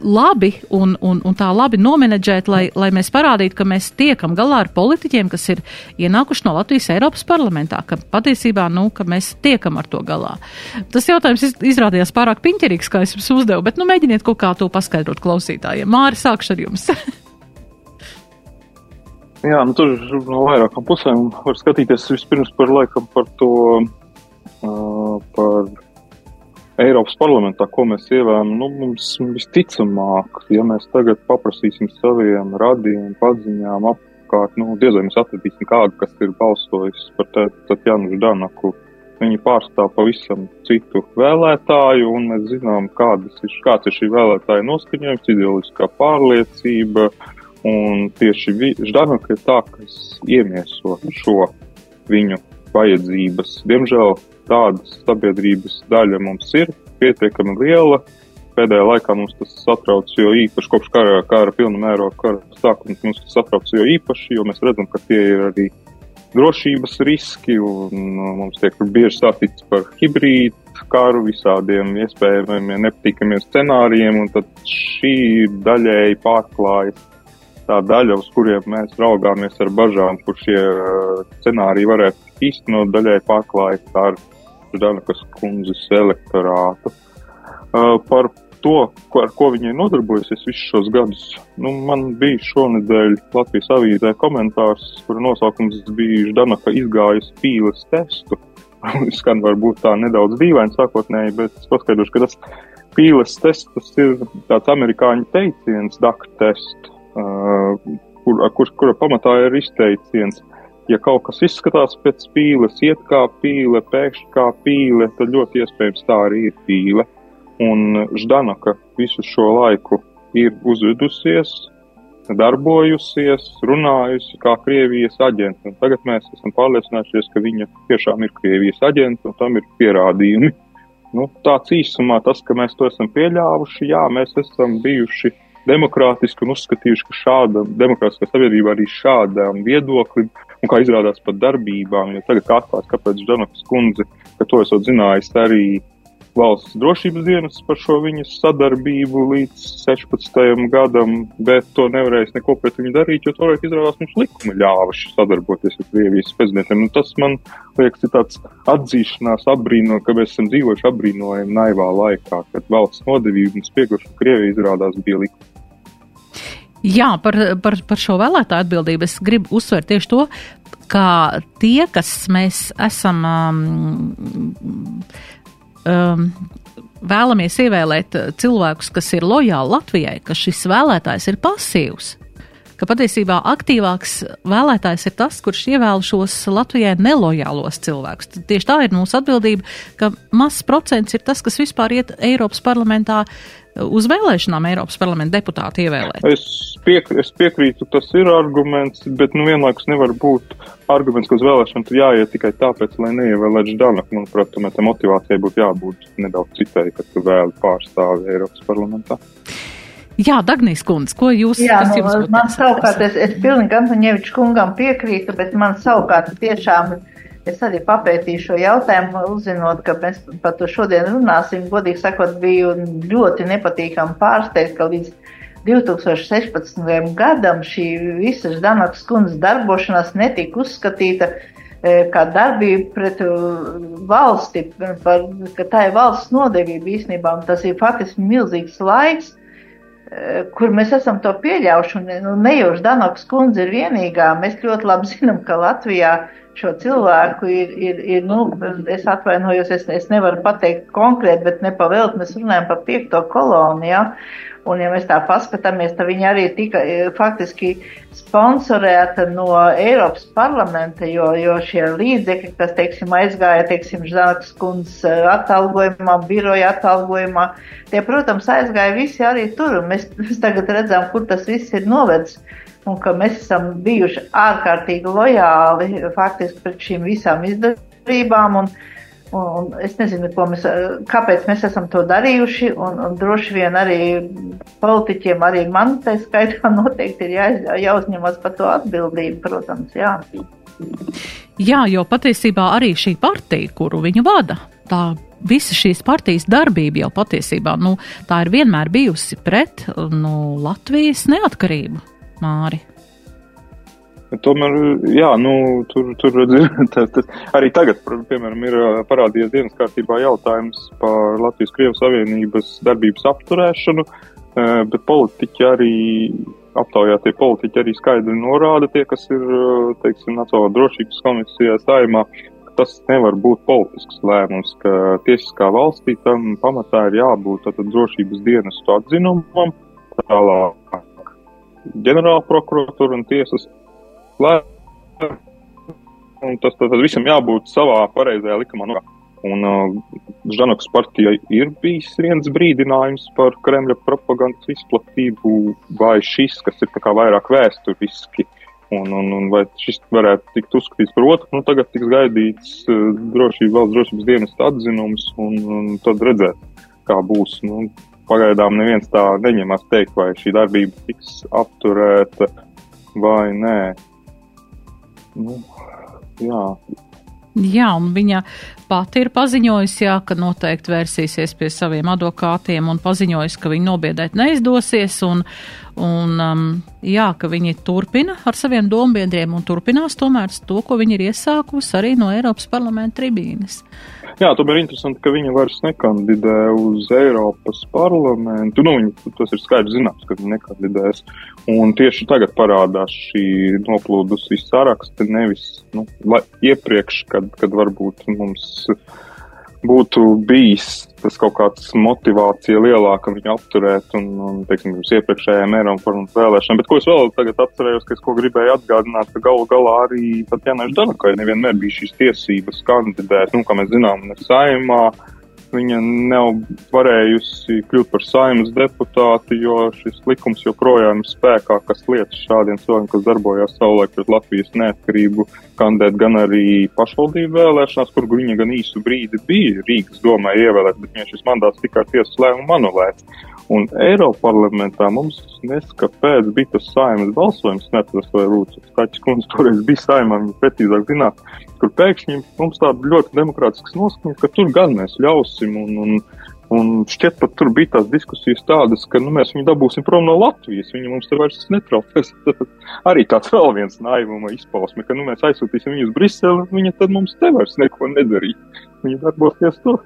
labi un, un, un tā labi nomenedžēt, lai, lai mēs parādītu, ka mēs tiekam galā ar politiķiem, kas ir ienākuši no Latvijas Eiropas parlamentā, ka patiesībā, nu, ka mēs tiekam ar to galā. Tas jautājums izrādījās pārāk piņķerīgs, kā es jums uzdevu, bet, nu, mēģiniet kaut kā to paskaidrot klausītājiem. Māri, sākšu ar jums. Jā, nu tur no vairākām pusēm var skatīties vispirms par laikam par to, uh, par Eiropas parlamentā, ko mēs ievēlam, nu, mums visticamāk, ja mēs tagad paprasīsim saviem radījumiem, paziņām apkārt, nu, diez vai mēs atradīsim kādu, kas ir balsojis par Tatjanu Ždanaku. Viņi pārstāv pavisam citu vēlētāju, un mēs zinām, ir, kāds ir šī vēlētāja noskaņojums, ideoloģiskā pārliecība, Ždanaka ir tā, kas iemieso šo viņu vajadzības. Diemžēl tādas sabiedrības daļa mums ir pietiekami liela. Pēdējā laikā mums tas satrauc, jo īpaši kopš kara, kara pilna mēroga kara sākuma mums tas satrauc jo īpaši, jo mēs redzam, ka tie ir arī drošības riski un mums tiek bieži sāstīts par hibrīdu karu, visādiem iespējamiem nepatīkamiem scenārijiem, un tad šī daļēji pārklājas tā daļa, uz kuriem mēs raugāmies ar bažām, kur šie scenāriji varētu īstenot, daļēji pārklājas ar Ždanakas kundzes elektorātu. Uh, par to, ko, ar ko viņi ir nodarbojusies visus šos gadus, nu, man bija šonadēļ Latvijas avīzē komentārs, kura nosaukums bija Ždanaka izgājusi pīles testu. Skan varbūt tā nedaudz dīvaini sākotnēji, bet es paskaidrošu, ka tas pīles tests tas ir tāds amerikāņu teiciens, DAC test, uh, kur, kur, kura pamatā ir izteiciens ja kaut kas izskatās pēc pīles, iet kā pīle, pēkšņi kā pīle, tad ļoti iespējams tā arī ir pīle. Un Ždanaka visu šo laiku ir uzvedusies, darbojusies, runājusi kā Krievijas aģents. Un tagad mēs esam pārliecinājušies, ka viņa tiešām ir Krievijas aģents, un tam ir pierādījumi. Nu, tāds īsumā tas, ka mēs to esam pieļāvuši, jā, mēs esam bijuši demokrātiski un uzskatījuši, ka šāda demokrātiskā sabiedrība arī šādām viedoklim un, kā izrādās, pat darbībām, jo tagad atklāt, kāpēc Žanokas kundze, ka to esot zinājis arī valsts drošības dienas par šo viņas sadarbību līdz 16. gadam, bet to nevarēs neko pret viņu darīt, jo toreiz izrādās mums likumi ļāva sadarboties ar Krievijas prezidentiem. Un tas man liekas ir tāds atzīšanās apbrīno, ka mēs esam dzīvojuši apbrīnojami naivā laikā, kad valsts nodevība un spieglušana Krievija izrādās bija likumi. Jā, par, par, par šo vēlētāju atbildību es gribu uzsvērt tieši to, ka tie, kas mēs esam um, um, vēlamies ievēlēt uh, cilvēkus, kas ir lojāli Latvijai, ka šis vēlētājs ir pasīvs. Ka patiesībā aktīvāks vēlētājs ir tas, kurš ievēl šos Latvijai nelojālos cilvēkus. Tieši tā ir mūsu atbildība, ka mazs procents ir tas, kas vispār iet Eiropas parlamentā uz vēlēšanām Eiropas parlamenta deputātu ievēlēt. Es, piek, es piekrītu, tas ir arguments, bet nu vienlaikus nevar būt arguments, ka uz vēlēšanu tur jāiet tikai tāpēc, lai neievēlētu Ždanak. Manuprāt, tomēr tā motivācijai būtu jābūt nedaudz citai, kad tu vēli pārstāvi Eiropas parlamentā. Jā, Dagnijas kundze, ko jūs Jā, nu, man savukārt, es, es pilnīgi Antoņeviču kungam piekrītu, bet man savukārt tiešām es arī papētīju šo jautājumu, uzzinot, ka mēs par to šodien runāsim. Godīgi sakot, biju ļoti nepatīkami pārsteigts, ka līdz 2016. gadam šī visa Ždanakas kundzes darbošanās netika uzskatīta e, kā darbība pret e, valsti, par, ka tā ir valsts nodevība īstenībā, tas ir faktiski milzīgs laiks, kur mēs esam to pieļauši, un nu, ne jau Ždanakas kundze ir vienīgā, mēs ļoti labi zinām, ka Latvijā šo cilvēku ir, ir, ir nu, es atvainojos, es, es nevaru pateikt konkrēti, bet nepavēlt, mēs runājam par piekto kolonu, ja? Un, ja mēs tā paskatāmies, tad viņi arī tika e, faktiski sponsorēta no Eiropas parlamenta, jo, jo šie līdzekļi, kas, teiksim, aizgāja, teiksim, Žānas kundzes e, atalgojumā, biroja atalgojumā, tie, protams, aizgāja visi arī tur. Un mēs, mēs tagad redzam, kur tas viss ir novedis un ka mēs esam bijuši ārkārtīgi lojāli faktiski pret šīm visām izdevībām. Un, Un, es nezinu, mēs, kāpēc mēs esam to darījuši, un, un droši vien arī politiķiem, arī man tā skaitā noteikti ir jā, jāuzņemas par to atbildību, protams, jā. Jā, jo patiesībā arī šī partija, kuru viņu vada, tā visa šīs partijas darbība jau patiesībā, nu, tā ir vienmēr bijusi pret nu, Latvijas neatkarību. Māri? Tomēr, jā, nu, tur, tur tā, tā, arī tagad, piemēram, ir parādījies dienas kārtībā jautājums par Latvijas-Krievijas Savienības darbības apturēšanu, bet politiķi arī, aptaujātie politiķi arī skaidri norāda tie, kas ir, teiksim, Nacionālā drošības komisijā saimā, tas nevar būt politisks lēmums, ka tiesiskā valstī tam pamatā ir jābūt tātad drošības dienestu atzinumam, tālāk ģenerāla prokuratūra un tiesas Un tas tad visam jābūt savā pareizajā likumā. Nu, un uh, Žanoks partija ir bijis viens brīdinājums par Kremļa propagandas izplatību, vai šis, kas ir vairāk vēsturiski, un, un, un vai šis varētu tikt uzskatīts par otru, nu tagad tiks gaidīts uh, drošība, valsts drošības dienas atzinums, un, un tad redzēt, kā būs. Nu, pagaidām neviens tā neņemās teikt, vai šī darbība tiks apturēta vai nē. Nu, jā. Jā, un viņa pati ir paziņojusi, jā, ka noteikti vērsīsies pie saviem advokātiem un paziņojusi, ka viņu nobiedēt neizdosies, un, un um, jā, ka viņi turpina ar saviem dombiedriem un turpinās tomēr to, ko viņi ir iesākusi arī no Eiropas parlamenta tribīnes. Jā, tomēr interesanti, ka viņa vairs nekandidē uz Eiropas parlamentu. Nu, viņa, tas ir skaidrs zināms, ka viņa nekandidēs. Un tieši tagad parādās šī noplūdusī saraksta, nevis nu, lai, iepriekš, kad, kad varbūt mums būtu bijis tas kaut kāds motivācija lielāka viņu apturēt un, un teiksim, pirms iepriekšējām Eiropas parlamentu vēlēšanām. Bet ko es vēl tagad atcerējos, ka es ko gribēju atgādināt, ka galu galā arī Tatjana Ždanokai nevienmēr bija šīs tiesības kandidēt, nu, kā mēs zinām, ne saimā, viņa nav varējusi kļūt par saimnes deputāti, jo šis likums joprojām ir spēkā, kas lietas šādiem cilvēkiem, kas darbojās savulaik pret Latvijas neatkarību, kandidēt gan arī pašvaldību vēlēšanās, kur viņa gan īsu brīdi bija Rīgas domē ievēlēt, bet viņa šis mandāts tikai tiesas lēmumu anulēts. Un Eiropa parlamentā mums neskapēc bija tas saimnes balsojums, neatceros, vai Rūtas Kaķis kundze toreiz bija saimā, viņa precīzāk zināt, kur pēkšņi mums tāda ļoti demokrātisks noskaņa, ka tur gan mēs ļausim un, un, un šķiet pat tur bija tās diskusijas tādas, ka nu, mēs viņu dabūsim prom no Latvijas, viņa mums tur vairs netraucēs. Arī tāds vēl viens naivuma izpausme, ka nu, mēs aizsūtīsim viņu uz Briseli, viņa tad mums te vairs neko nedarīja. Viņa darbosies tur.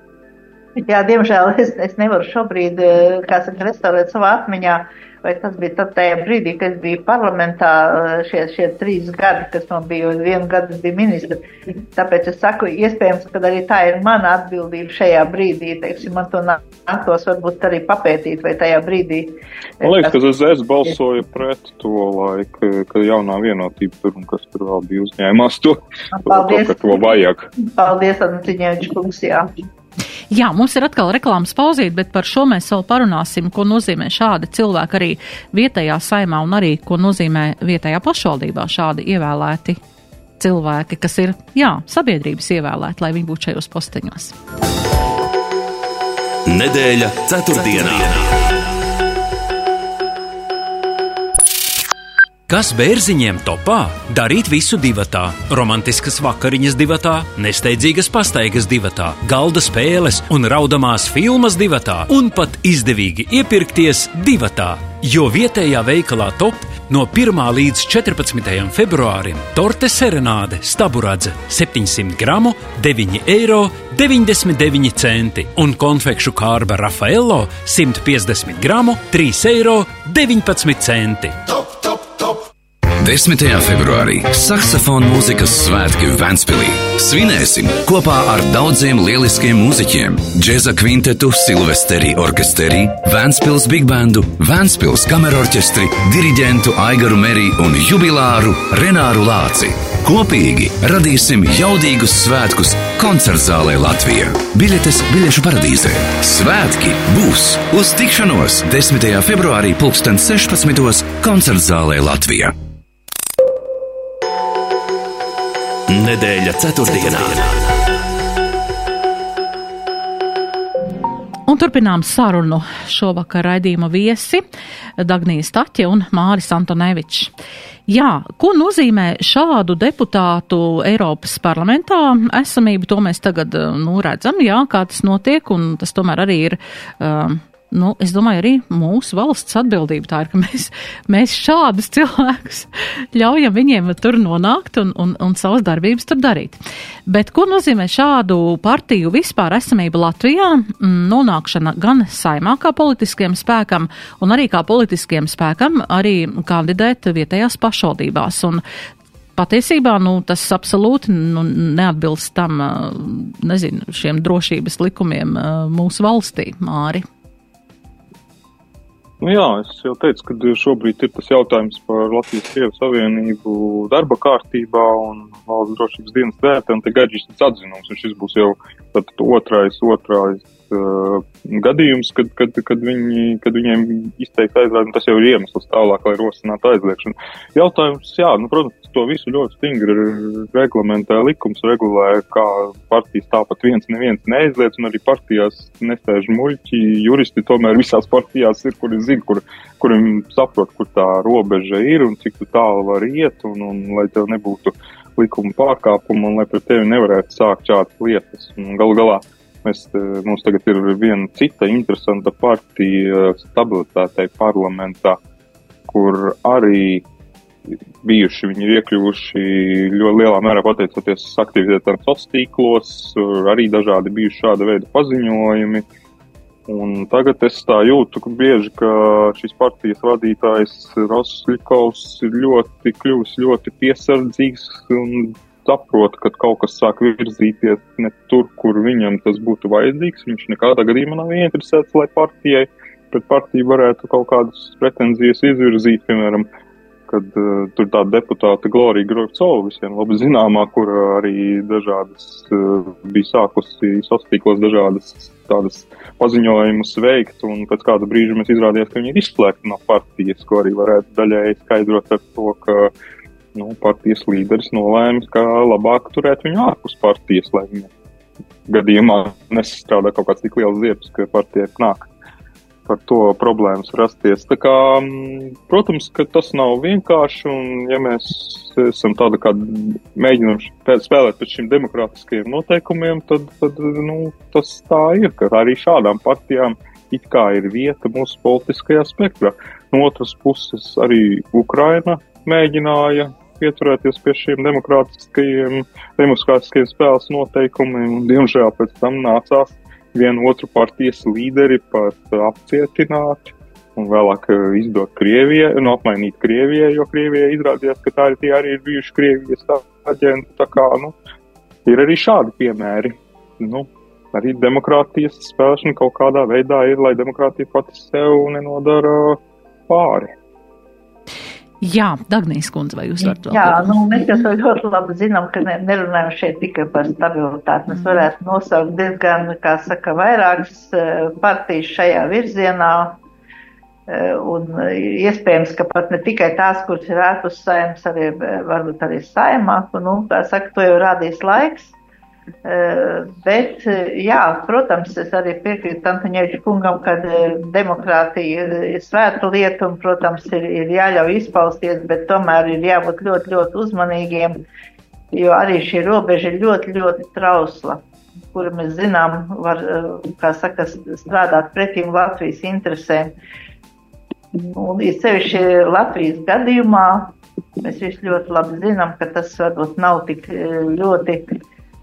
Jā, diemžēl es, es nevaru šobrīd, eh, saka, restaurēt savā atmiņā, vai tas bija tad tajā brīdī, kad es biju parlamentā eh, šie, šie trīs gadi, kas man bija, un vienu gadu es biju ministra. Tāpēc es saku, iespējams, ka arī tā ir mana atbildība šajā brīdī, teiksim, man to nāktos varbūt arī papētīt, vai tajā brīdī. Man liekas, ka ZZS balsoja pret to laiku, ka jaunā vienotība tur un kas tur vēl bija uzņēmās to, Paldies. to, ka to vajag. Paldies, Antiņēvičs kungs, jā. Jā, mums ir atkal reklāmas pauzīt, bet par šo mēs vēl parunāsim, ko nozīmē šādi cilvēki arī vietējā saimā un arī, ko nozīmē vietējā pašvaldībā šādi ievēlēti cilvēki, kas ir, jā, sabiedrības ievēlēti, lai viņi būtu šajos posteņos. Nedēļa ceturtdienā. Kas bērziņiem topā? Darīt visu divatā, romantiskas vakariņas divatā, nesteidzīgas pastaigas divatā, galda spēles un raudamās filmas divatā, un pat izdevīgi iepirkties divatā. Jo vietējā veikalā top no 1. līdz 14. februārim torte serenāde staburadze 700 gramu 9,99 eiro un konfekšu kārba Rafaello 150 gramu 3,19 eiro. 10. februārī saksofona mūzikas svētki Vēnspilī. Svinēsim kopā ar daudziem lieliskiem mūziķiem - džēza kvintetu, Silvesteri orķesteri, Vēnspils big bandu, Vēnspils kamerorķestri, diriģentu Aigaru Merī un jubilāru Renāru Lāci. Kopīgi radīsim jaudīgus svētkus koncertzālē Latvijā. Biļetes biļešu paradīzē. Svētki būs uz tikšanos 10. februārī 2016. koncertzālē Latvijā. Nedēļa ceturtdienā. Un turpinām sarunu šovakar raidījuma viesi Dagnijas Taķe un Māris Antonevičs. Jā, ko nozīmē šādu deputātu Eiropas parlamentā esamību, to mēs tagad nu, redzam, jā, kā tas notiek, un tas tomēr arī ir. Um, nu, es domāju, arī mūsu valsts atbildība tā ir, ka mēs, mēs šādus cilvēkus ļaujam viņiem tur nonākt un, un, un savas darbības tur darīt. Bet ko nozīmē šādu partiju vispār esamība Latvijā? Mm, nonākšana gan saimā kā politiskiem spēkam, un arī kā politiskiem spēkam arī kandidēt vietējās pašvaldībās. Un patiesībā nu, tas absolūti nu, neatbilst tam, nezinu, šiem drošības likumiem mūsu valstī, Māri. Nu jā, es jau teicu, ka šobrīd ir tas jautājums par Latvijas-Krievijas Savienību darba kārtībā un valsts drošības dienas vērtē, un te gaidīs tas atzinums, un šis būs jau otrais, otrais uh, gadījums, kad, kad, kad, viņi, kad viņiem izteikti aizliegumi, tas jau ir iemesls tālāk, lai rosinātu aizliegšanu. Jautājums, jā, nu, protams, to visu ļoti stingri reglamentē likums, regulē, kā partijas tāpat viens neviens neaizliedz, un arī partijās nesēž muļķi, juristi tomēr visās partijās ir, kuri zina, kur, kuriem saprot, kur tā robeža ir un cik tālu var iet, un, un lai tev nebūtu likuma pārkāpumu un lai pret tevi nevarētu sākt šādas lietas. Un galu galā Mēs, e, mums tagad ir viena cita interesanta partija stabilitātei parlamentā, kur arī bijuši, viņi ir iekļuvuši ļoti lielā mērā pateicoties aktivitātēm sociālos tīklos, arī dažādi bijuši šāda veida paziņojumi. Un tagad es tā jūtu, ka bieži, ka šīs partijas vadītājs Roslikovs ir ļoti kļuvis ļoti piesardzīgs un saprot, ka kaut kas sāk virzīties ne tur, kur viņam tas būtu vajadzīgs. Viņš nekādā gadījumā nav ieinteresēts, lai partijai pret partiju varētu kaut kādas pretenzijas izvirzīt, piemēram, kad uh, tur tā deputāta Glorija Grovcova visiem labi zināmā, kur arī dažādas uh, bija sākusi sociālos dažādas tādas paziņojumus veikt, un pēc kāda brīža mēs izrādījās, ka viņi ir izslēgti no partijas, ko arī varētu daļēji skaidrot ar to, ka nu, partijas līderis nolēma, ka labāk turēt viņu ārpus partijas, lai viņa gadījumā nesastrādā kaut kāds tik liels ziepes, ka partija nāk par to problēmas rasties. Tā kā, protams, ka tas nav vienkārši, un ja mēs esam tāda kā mēģinam spēlēt pēc šiem demokrātiskajiem noteikumiem, tad, tad nu, tas tā ir, ka arī šādām partijām it kā ir vieta mūsu politiskajā spektrā. No otras puses arī Ukraina mēģināja pieturēties pie šiem demokrātiskajiem, demokrātiskajiem spēles noteikumiem, un diemžēl pēc tam nācās vienu otru partijas līderi pat apcietināt un vēlāk eh, izdot Krievijai, un apmainīt Krievijai, jo Krievijai izrādījās, ka tā tie arī ir bijuši Krievijas aģenti. Tā kā, nu, ir arī šādi piemēri. Nu, arī demokrātijas spēlēšana kaut kādā veidā ir, lai demokrātija pati sev nenodara pāri. Jā, Dagnijas kundze, vai jūs varat to? Jā, nu, mēs jau ļoti labi zinām, ka ne, nerunājam šeit tikai par stabilitāti. Mēs varētu nosaukt diezgan, kā saka, vairākas eh, partijas šajā virzienā. Eh, un iespējams, ka pat ne tikai tās, kuras ir ārpus saimnes, arī varbūt arī saimā, un, nu, kā saka, to jau rādīs laiks. Eh, bet, eh, jā, protams, es arī piekrītu Antoņieviča kungam, ka eh, demokrātija ir svēta lieta un, protams, ir, ir jāļauj izpausties, bet tomēr ir jābūt ļoti, ļoti uzmanīgiem, jo arī šī robeža ir ļoti, ļoti trausla, kura mēs zinām, var, kā saka, strādāt pretīm Latvijas interesēm. Un ir sevišķi Latvijas gadījumā, mēs visi ļoti labi zinām, ka tas varbūt nav tik ļoti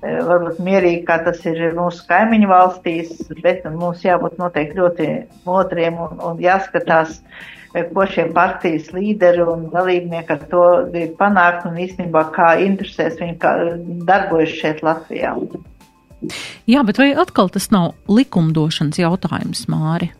varbūt mierīgi, kā tas ir mūsu kaimiņu valstīs, bet mums jābūt noteikti ļoti modriem un, un jāskatās, eh, ko šie partijas līderi un dalībnieki ar to grib panākt un īstenībā kā interesēs viņi kā darbojas šeit Latvijā. Jā, bet vai atkal tas nav likumdošanas jautājums, Māri?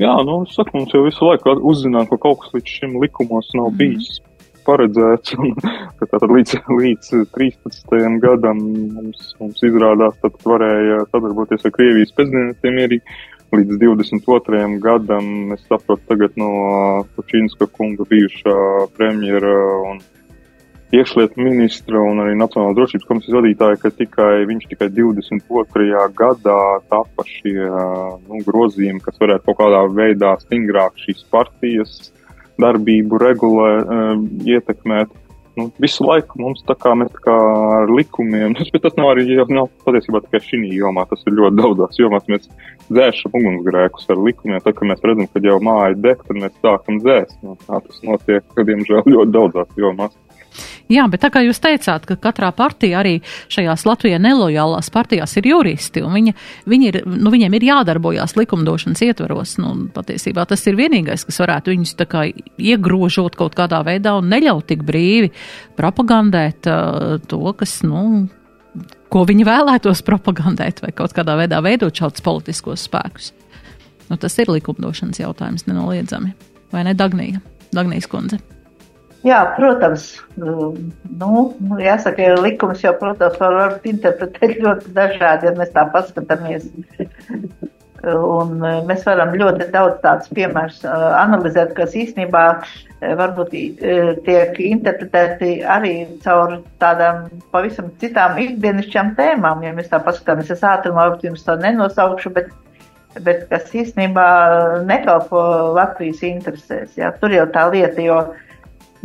Jā, nu, saku, mums jau visu laiku uzzinām, ka kaut kas līdz šim likumos nav mm. Paredzēts. Un, tātad līdz, līdz 13. gadam mums, mums izrādās, tad varēja sadarboties ar Krievijas prezidentiem arī. Līdz 22. gadam es saprotu tagad no Pučinska kunga bijušā premjera un iekšlietu ministra un arī Nacionālās drošības komisijas vadītāja, ka tikai viņš tikai 22. gadā tapa šie nu, grozījumi, kas varētu kaut kādā veidā stingrāk šīs partijas darbību regulē, um, ietekmēt. Nu, visu laiku mums tā kā mēs tā kā ar likumiem, bet tas nav arī nav patiesībā tikai šī jomā, tas ir ļoti daudzās jomās. Mēs dzēšam ugunsgrēkus ar likumiem, tad, kad mēs redzam, ka jau māja deg, tad mēs sākam dzēst. Nu, tā tas notiek, diemžēl, ļoti daudzās jomās. Jā, bet tā kā jūs teicāt, ka katrā partijā arī šajās Latvijā nelojālās partijās ir juristi, un viņi, viņi ir, nu, viņiem ir jādarbojās likumdošanas ietvaros. Nu, patiesībā tas ir vienīgais, kas varētu viņus tā kā iegrožot kaut kādā veidā un neļaut tik brīvi propagandēt uh, to, kas, nu, ko viņi vēlētos propagandēt vai kaut kādā veidā veidot šādus politiskos spēkus. Nu, tas ir likumdošanas jautājums nenoliedzami. Vai ne Dagnija? Dagnijas kundze. Jā, protams, nu, nu, jāsaka, ka likums jau, protams, var, var interpretēt ļoti dažādi, ja mēs tā paskatāmies. Un mēs varam ļoti daudz tādus piemērus analizēt, kas īstenībā varbūt tiek interpretēti arī caur tādām pavisam citām ikdienišķām tēmām. Ja mēs tā paskatāmies, es ātrumā varbūt jums to nenosaukšu, bet, bet kas īstenībā nekalpo Latvijas interesēs. Jā. Tur jau tā lieta, jo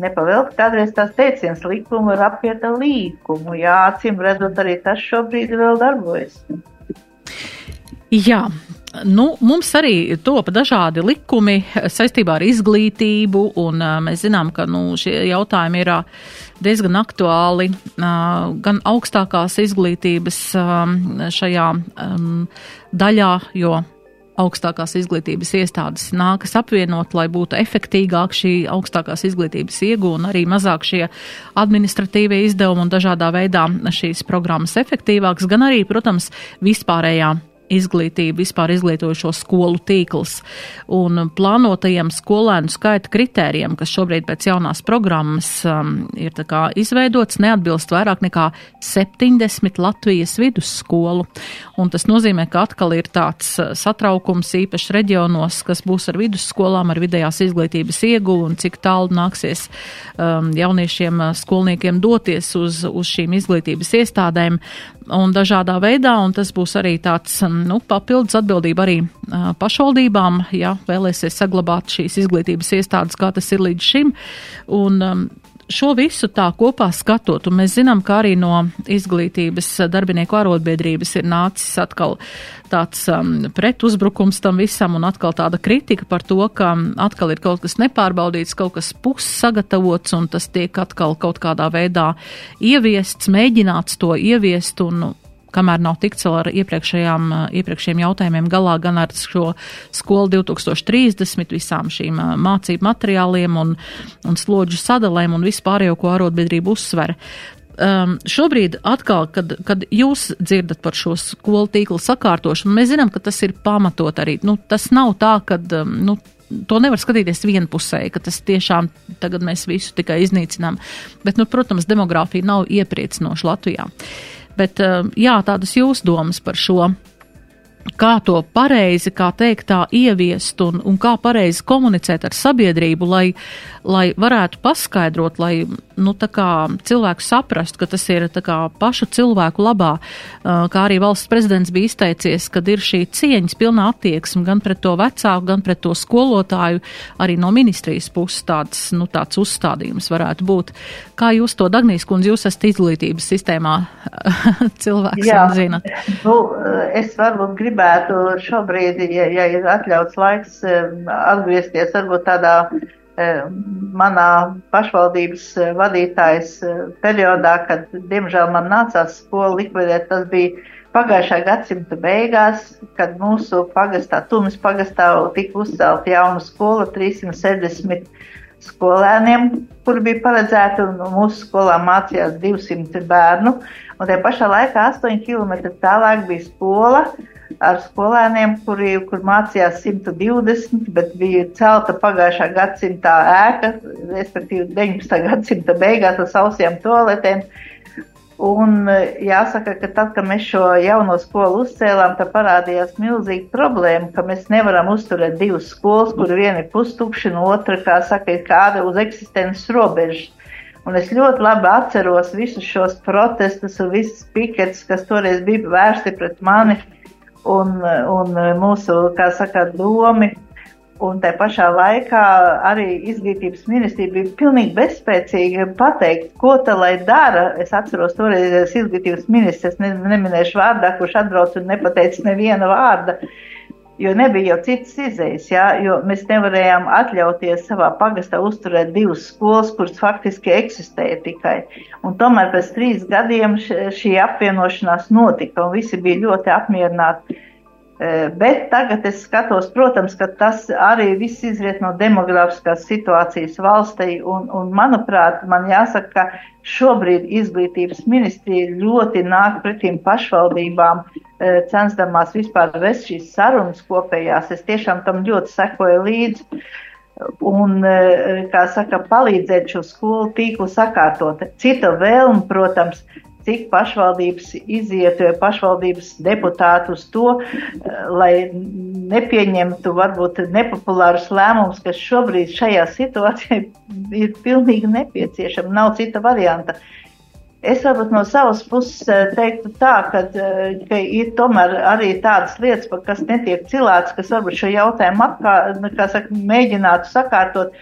Nepavēlti kādreiz tās teiciens likumu ir apieta līkumu. Jā, acīm redzot, arī tas šobrīd vēl darbojas. Jā, nu, mums arī top dažādi likumi saistībā ar izglītību, un mēs zinām, ka nu, šie jautājumi ir diezgan aktuāli gan augstākās izglītības šajā daļā, jo augstākās izglītības iestādes nākas apvienot, lai būtu efektīgāk šī augstākās izglītības iegūta un arī mazāk šie administratīvie izdevumi un dažādā veidā šīs programmas efektīvākas, gan arī, protams, vispārējā izglītība, vispār izglītojošo skolu tīkls un plānotajiem skolēnu skaita kritērijiem, kas šobrīd pēc jaunās programmas um, ir izveidots, neatbilst vairāk nekā 70 Latvijas vidusskolu. Un tas nozīmē, ka atkal ir tāds uh, satraukums īpaši reģionos, kas būs ar vidusskolām, ar vidējās izglītības ieguvu un cik tālu nāksies um, jauniešiem uh, skolniekiem doties uz, uz šīm izglītības iestādēm un dažādā veidā, un tas būs arī tāds um, nu, papildus atbildība arī uh, pašvaldībām, ja vēlēsies saglabāt šīs izglītības iestādes, kā tas ir līdz šim. Un, um, šo visu tā kopā skatot, un mēs zinām, ka arī no izglītības darbinieku arotbiedrības ir nācis atkal tāds um, pretuzbrukums tam visam, un atkal tāda kritika par to, ka atkal ir kaut kas nepārbaudīts, kaut kas pussagatavots, un tas tiek atkal kaut kādā veidā ieviests, mēģināts to ieviest, un kamēr nav tikts vēl ar iepriekšējām, iepriekšējiem jautājumiem galā, gan ar šo skolu 2030, visām šīm mācību materiāliem un, un slodžu sadalēm un vispārējo, ko arotbiedrība uzsver. Um, šobrīd atkal, kad, kad jūs dzirdat par šo skolu tīklu sakārtošanu, mēs zinām, ka tas ir pamatot arī. Nu, tas nav tā, ka um, nu, to nevar skatīties vienpusēji, ka tas tiešām tagad mēs visu tikai iznīcinām. Bet, nu, protams, demogrāfija nav iepriecinoša Latvijā. Bet eh, jā, tādas jūsu domas par šo kā to pareizi, kā teikt, tā ieviest un, un kā pareizi komunicēt ar sabiedrību, lai, lai varētu paskaidrot, lai nu, cilvēku saprastu, ka tas ir kā, pašu cilvēku labā, kā arī valsts prezidents bija izteicies, kad ir šī cieņas pilnā attieksme gan pret to vecāku, gan pret to skolotāju, arī no ministrijas puses tāds, nu, tāds uzstādījums varētu būt. Kā jūs to, Dagnijas kundze, jūs esat izglītības sistēmā cilvēks Jā, zinat? Nu, es varbūt gribu gribētu šobrīd, ja, ja ir atļauts laiks, atgriezties varbūt tādā manā pašvaldības vadītājas periodā, kad, diemžēl, man nācās skolu likvidēt. Tas bija pagājušā gadsimta beigās, kad mūsu pagastā, Tumis pagastā, tika uzcelta jauna skola 370 skolēniem, kur bija paredzēta, un mūsu skolā mācījās 200 bērnu. Un tajā pašā laikā 8 km tālāk bija skola, ar skolēniem, kuri, kur mācījās 120, bet bija celta pagājušā gadsimta ēka, respektīvi 19. gadsimta beigās ar sausiem toaletēm. Un jāsaka, ka tad, kad mēs šo jauno skolu uzcēlām, tad parādījās milzīga problēma, ka mēs nevaram uzturēt divas skolas, kur viena ir pustukša, un otra, kā saka, ir kāda uz eksistences robežas. Un es ļoti labi atceros visus šos protestus un visas piketus, kas toreiz bija vērsti pret mani un, un mūsu, kā saka, domi. Un tā pašā laikā arī izglītības ministrija bija pilnīgi bezspēcīga pateikt, ko tā lai dara. Es atceros toreiz izglītības ministrs, ne, neminēšu vārdā, kurš atbrauc un nepateica neviena vārda. Uh, jo nebija jau citas izējas, jā, jo mēs nevarējām atļauties savā pagastā uzturēt divas skolas, kuras faktiski eksistēja tikai. Un tomēr pēc trīs gadiem šī apvienošanās notika, un visi bija ļoti apmierināti. E, bet tagad es skatos, protams, ka tas arī viss izriet no demografiskās situācijas valstī, un, un manuprāt, man jāsaka, ka šobrīd izglītības ministrija ļoti nāk pretīm pašvaldībām, E, censdamās vispār vest šīs sarunas kopējās. Es tiešām tam ļoti sekoju līdzi. Un, e, kā saka, palīdzēt šo skolu tīklu sakārtot. Cita vēlme, protams, cik pašvaldības iziet, pašvaldības deputāti uz to, e, lai nepieņemtu varbūt nepopulārus lēmumus, kas šobrīd šajā situācijā ir pilnīgi nepieciešama. Nav cita varianta. Uh, Es varbūt no savas puses eh, teiktu tā, ka, eh, ka ir tomēr arī tādas lietas, kas netiek cilāts, kas varbūt šo jautājumu apkā, nu, saka, mēģinātu sakārtot.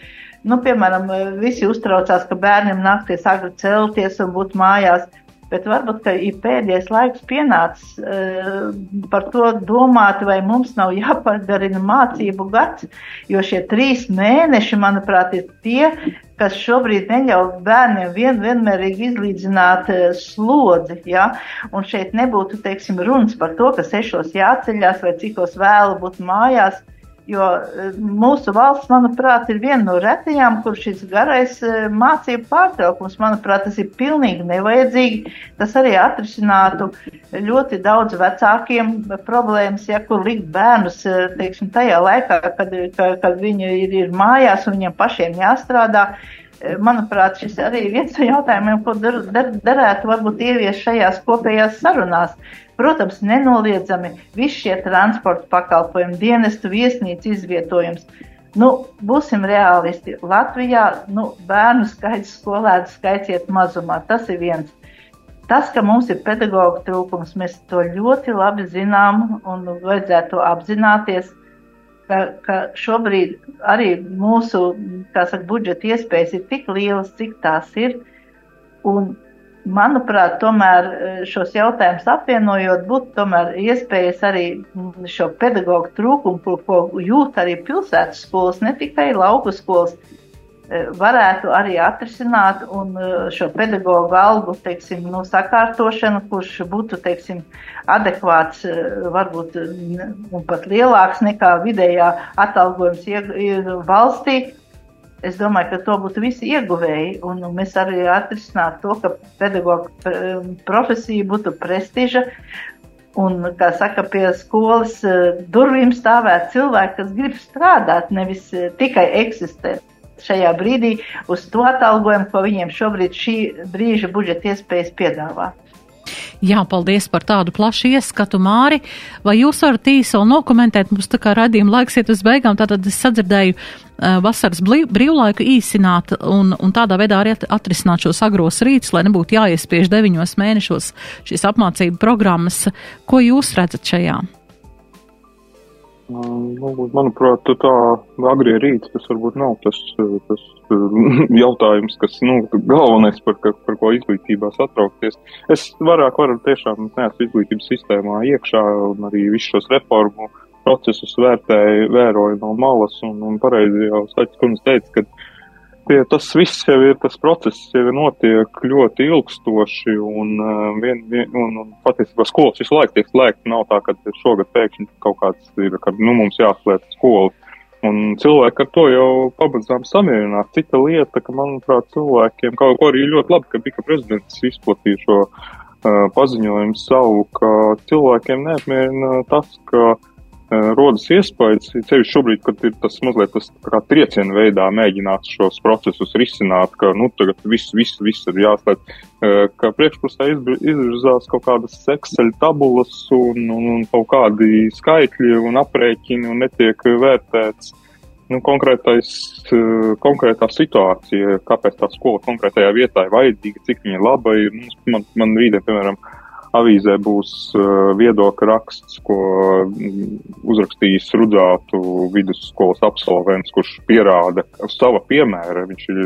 Nu, piemēram, visi uztraucās, ka bērniem nakties agri celties un būt mājās. Bet varbūt, ir pēdējais laiks pienācis uh, par to domāt, vai mums nav jāpagarina mācību gads, jo šie trīs mēneši, manuprāt, ir tie, kas šobrīd neļauj bērniem vien, vienmērīgi izlīdzināt slodzi. Ja? Un šeit nebūtu, teiksim, runas par to, ka sešos jāceļās vai cikos vēlu būt mājās. Jo e, mūsu valsts, manuprāt, ir viena no retajām, kur šis garais e, mācību pārtraukums, manuprāt, tas ir pilnīgi nevajadzīgi. Tas arī atrisinātu ļoti daudz vecākiem problēmas, ja kur likt bērnus, e, teiksim, tajā laikā, kad, kad, viņi ir, ir mājās un viņiem pašiem jāstrādā. Manuprāt, šis arī viens no jautājumiem, ko dar, dar, darētu varbūt ievies šajās kopējās sarunās. Protams, nenoliedzami visi šie transporta pakalpojumi, dienestu viesnīcu izvietojums. Nu, būsim realisti. Latvijā nu, bērnu skaits, skolēnu skaits iet mazumā. Tas ir viens. Tas, ka mums ir pedagoģa trūkums, mēs to ļoti labi zinām un vajadzētu to apzināties. Ka, ka šobrīd arī mūsu saka, budžeta iespējas ir tik lielas, cik tās ir. Un manuprāt, tomēr e, šos jautājumus apvienojot, būtu iespējas arī šo pedagoģu trūkumu, ko jūt arī pilsētas skolas, ne tikai lauku skolas, varētu arī atrisināt e, šo pedagoģu algu, teiksim, nu, sakārtošanu, kurš būtu, teiksim, adekvāts, varbūt un pat lielāks nekā vidējā atalgojums valstī Es domāju, ka to būtu visi ieguvēji, un mēs arī atrisinātu to, ka pedagoģa profesija būtu prestiža. Un, kā saka, pie skolas durvīm stāvēt cilvēki, kas grib strādāt, nevis tikai eksistēt šajā brīdī uz to atalgojumu, ko viņiem šobrīd šī brīža budžeta iespējas piedāvā. Jā, paldies par tādu plašu ieskatu, Māri. Vai jūs varat īsi vēl nokomentēt, mums tā kā radījuma laiks iet uz beigām, tātad es sadzirdēju uh, vasaras brīvlaiku īsināt un, un tādā veidā arī atrisināt šos agros rītus, lai nebūtu jāiespiež deviņos mēnešos šīs apmācību programmas. Ko jūs redzat šajā? Nu, manuprāt, tā agrie rīts tas varbūt nav tas, tas jautājums, kas nu, galvenais, par, par ko izglītībā satraukties. Es vairāk varu tiešām neesmu izglītības sistēmā iekšā un arī visus šos reformu procesus vērtēju, vēroju no malas un, un pareizi jau Staķis kundze teica, ka Tie, tas viss jau ir, tas process jau notiek ļoti ilgstoši, un, uh, vien, vien, un, un patiesībā skolas visu laiku tiek slēgta. Nav tā, ka šogad pēkšņi kaut kāds ir, ka nu, mums jāslēdz skola. Un cilvēki ar to jau pabeidzām samierināt. Cita lieta, ka, manuprāt, cilvēkiem, kaut ko arī ļoti labi, ka bija prezidents izplatīja šo uh, paziņojumu savu, ka cilvēkiem neapmierina tas, ka uh, rodas iespējas, ceļš šobrīd, kad ir tas mazliet tas kā trieciena veidā mēģināts šos procesus risināt, ka, nu, tagad viss, viss, viss ir jāslēdz, ka priekšpusē izvirzās kaut kādas Excel tabulas un, un, un kaut kādi skaitļi un aprēķini un netiek vērtēts. Nu, konkrētais, konkrētā situācija, kāpēc tā skola konkrētajā vietā ir vajadzīga, cik viņa laba ir. Man, man rītdien, piemēram, uh, avīzē būs uh, viedokļa raksts, ko mm, uzrakstījis Rudzātu vidusskolas absolvents, kurš pierāda sava piemēra. Viņš ir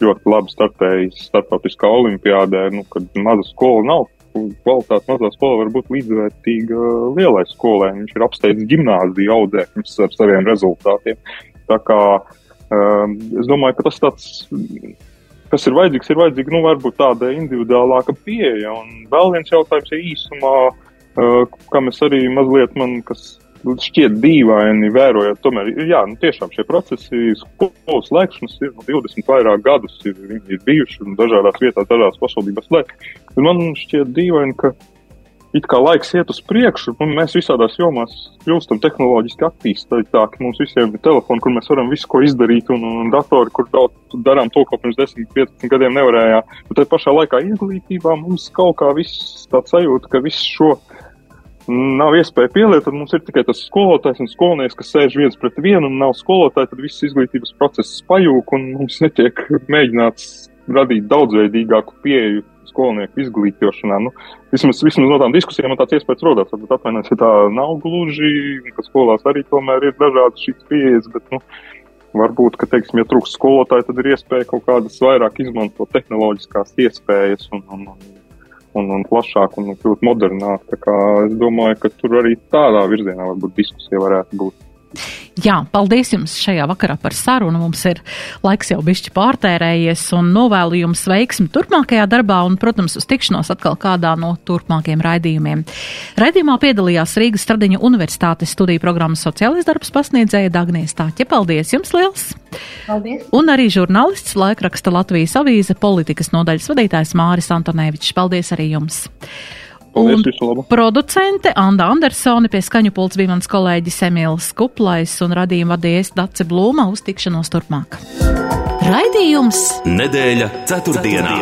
ļoti labi startējis starptautiskā olimpiādē, nu, kad maza skola nav. Kvalitāte mazā skola var būt līdzvērtīga lielai skolai. Viņš ir apsteidzis gimnāziju audzēkņus ar saviem rezultātiem. Tā kā um, es domāju, ka tas tāds kas ir vajadzīgs, ir vajadzīga, nu, varbūt tāda individuālāka pieeja. Un vēl viens jautājums ir īsumā, uh, kā mēs arī mazliet man, kas šķiet dīvaini vērojot, tomēr, jā, nu, tiešām šie procesi, skolas slēgšanas ir nu, 20 vairāk gadus, ir, ir bijuši un dažādās vietās, dažādās pašvaldībās slēgt. Man šķiet dīvaini, ka it kā laiks iet uz priekšu, un mēs visādās jomās kļūstam tehnoloģiski attīstītāki. Mums visiem ir telefoni, kur mēs varam visu ko izdarīt, un, un datori, kur daudz darām to, ko pirms 10, 15 gadiem nevarējām. Bet tajā pašā laikā izglītībā mums kaut kā viss tāds sajūta, ka viss šo nav iespēja pielietot. Mums ir tikai tas skolotājs un skolnieks, kas sēž viens pret vienu, un nav skolotāji, tad viss izglītības process pajūg, un mums netiek mēģināts radīt daudzveidīgāku pieeju skolnieku izglītošanā. Nu, vismaz, vismaz no tām diskusijām man tāds iespējas rodās. Varbūt atvainojiet, ja tā nav gluži, ka skolās arī tomēr ir dažādas šīs pieejas, bet, nu, varbūt, ka, teiksim, ja trūkst skolotāji, tad ir iespēja kaut kādas vairāk izmantot tehnoloģiskās iespējas un, un un, un plašāk un kļūt modernāk. Tā kā es domāju, ka tur arī tādā virzienā varbūt diskusija varētu būt. Jā, paldies jums šajā vakarā par sarunu. Mums ir laiks jau bišķi pārtērējies un novēlu jums veiksmi turpmākajā darbā un, protams, uz tikšanos atkal kādā no turpmākajiem raidījumiem. Raidījumā piedalījās Rīgas Stradiņa Universitātes studiju programmas sociālais darbs pasniedzēja Dagnijas Tāķa. Paldies jums liels! Paldies! Un arī žurnālists laikraksta Latvijas avīze politikas nodaļas vadītājs Māris Antonēvičs. Paldies arī jums! Labu! Producente Anda Andersone pie skaņu pults bija mans kolēģis Emīls Kuplais un radījuma vadījies Dace Blūma uz tikšanos turpmāk. Raidījums Nedēļa ceturtdienā.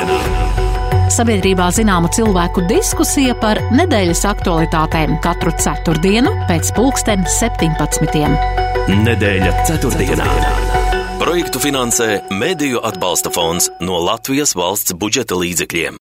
Sabiedrībā zināma cilvēku diskusija par nedēļas aktualitātēm katru ceturtdienu pēc pulksten 17. Nedēļa ceturtdienā. Projektu finansē Mēdīju atbalsta fonds no Latvijas valsts budžeta līdzekļiem.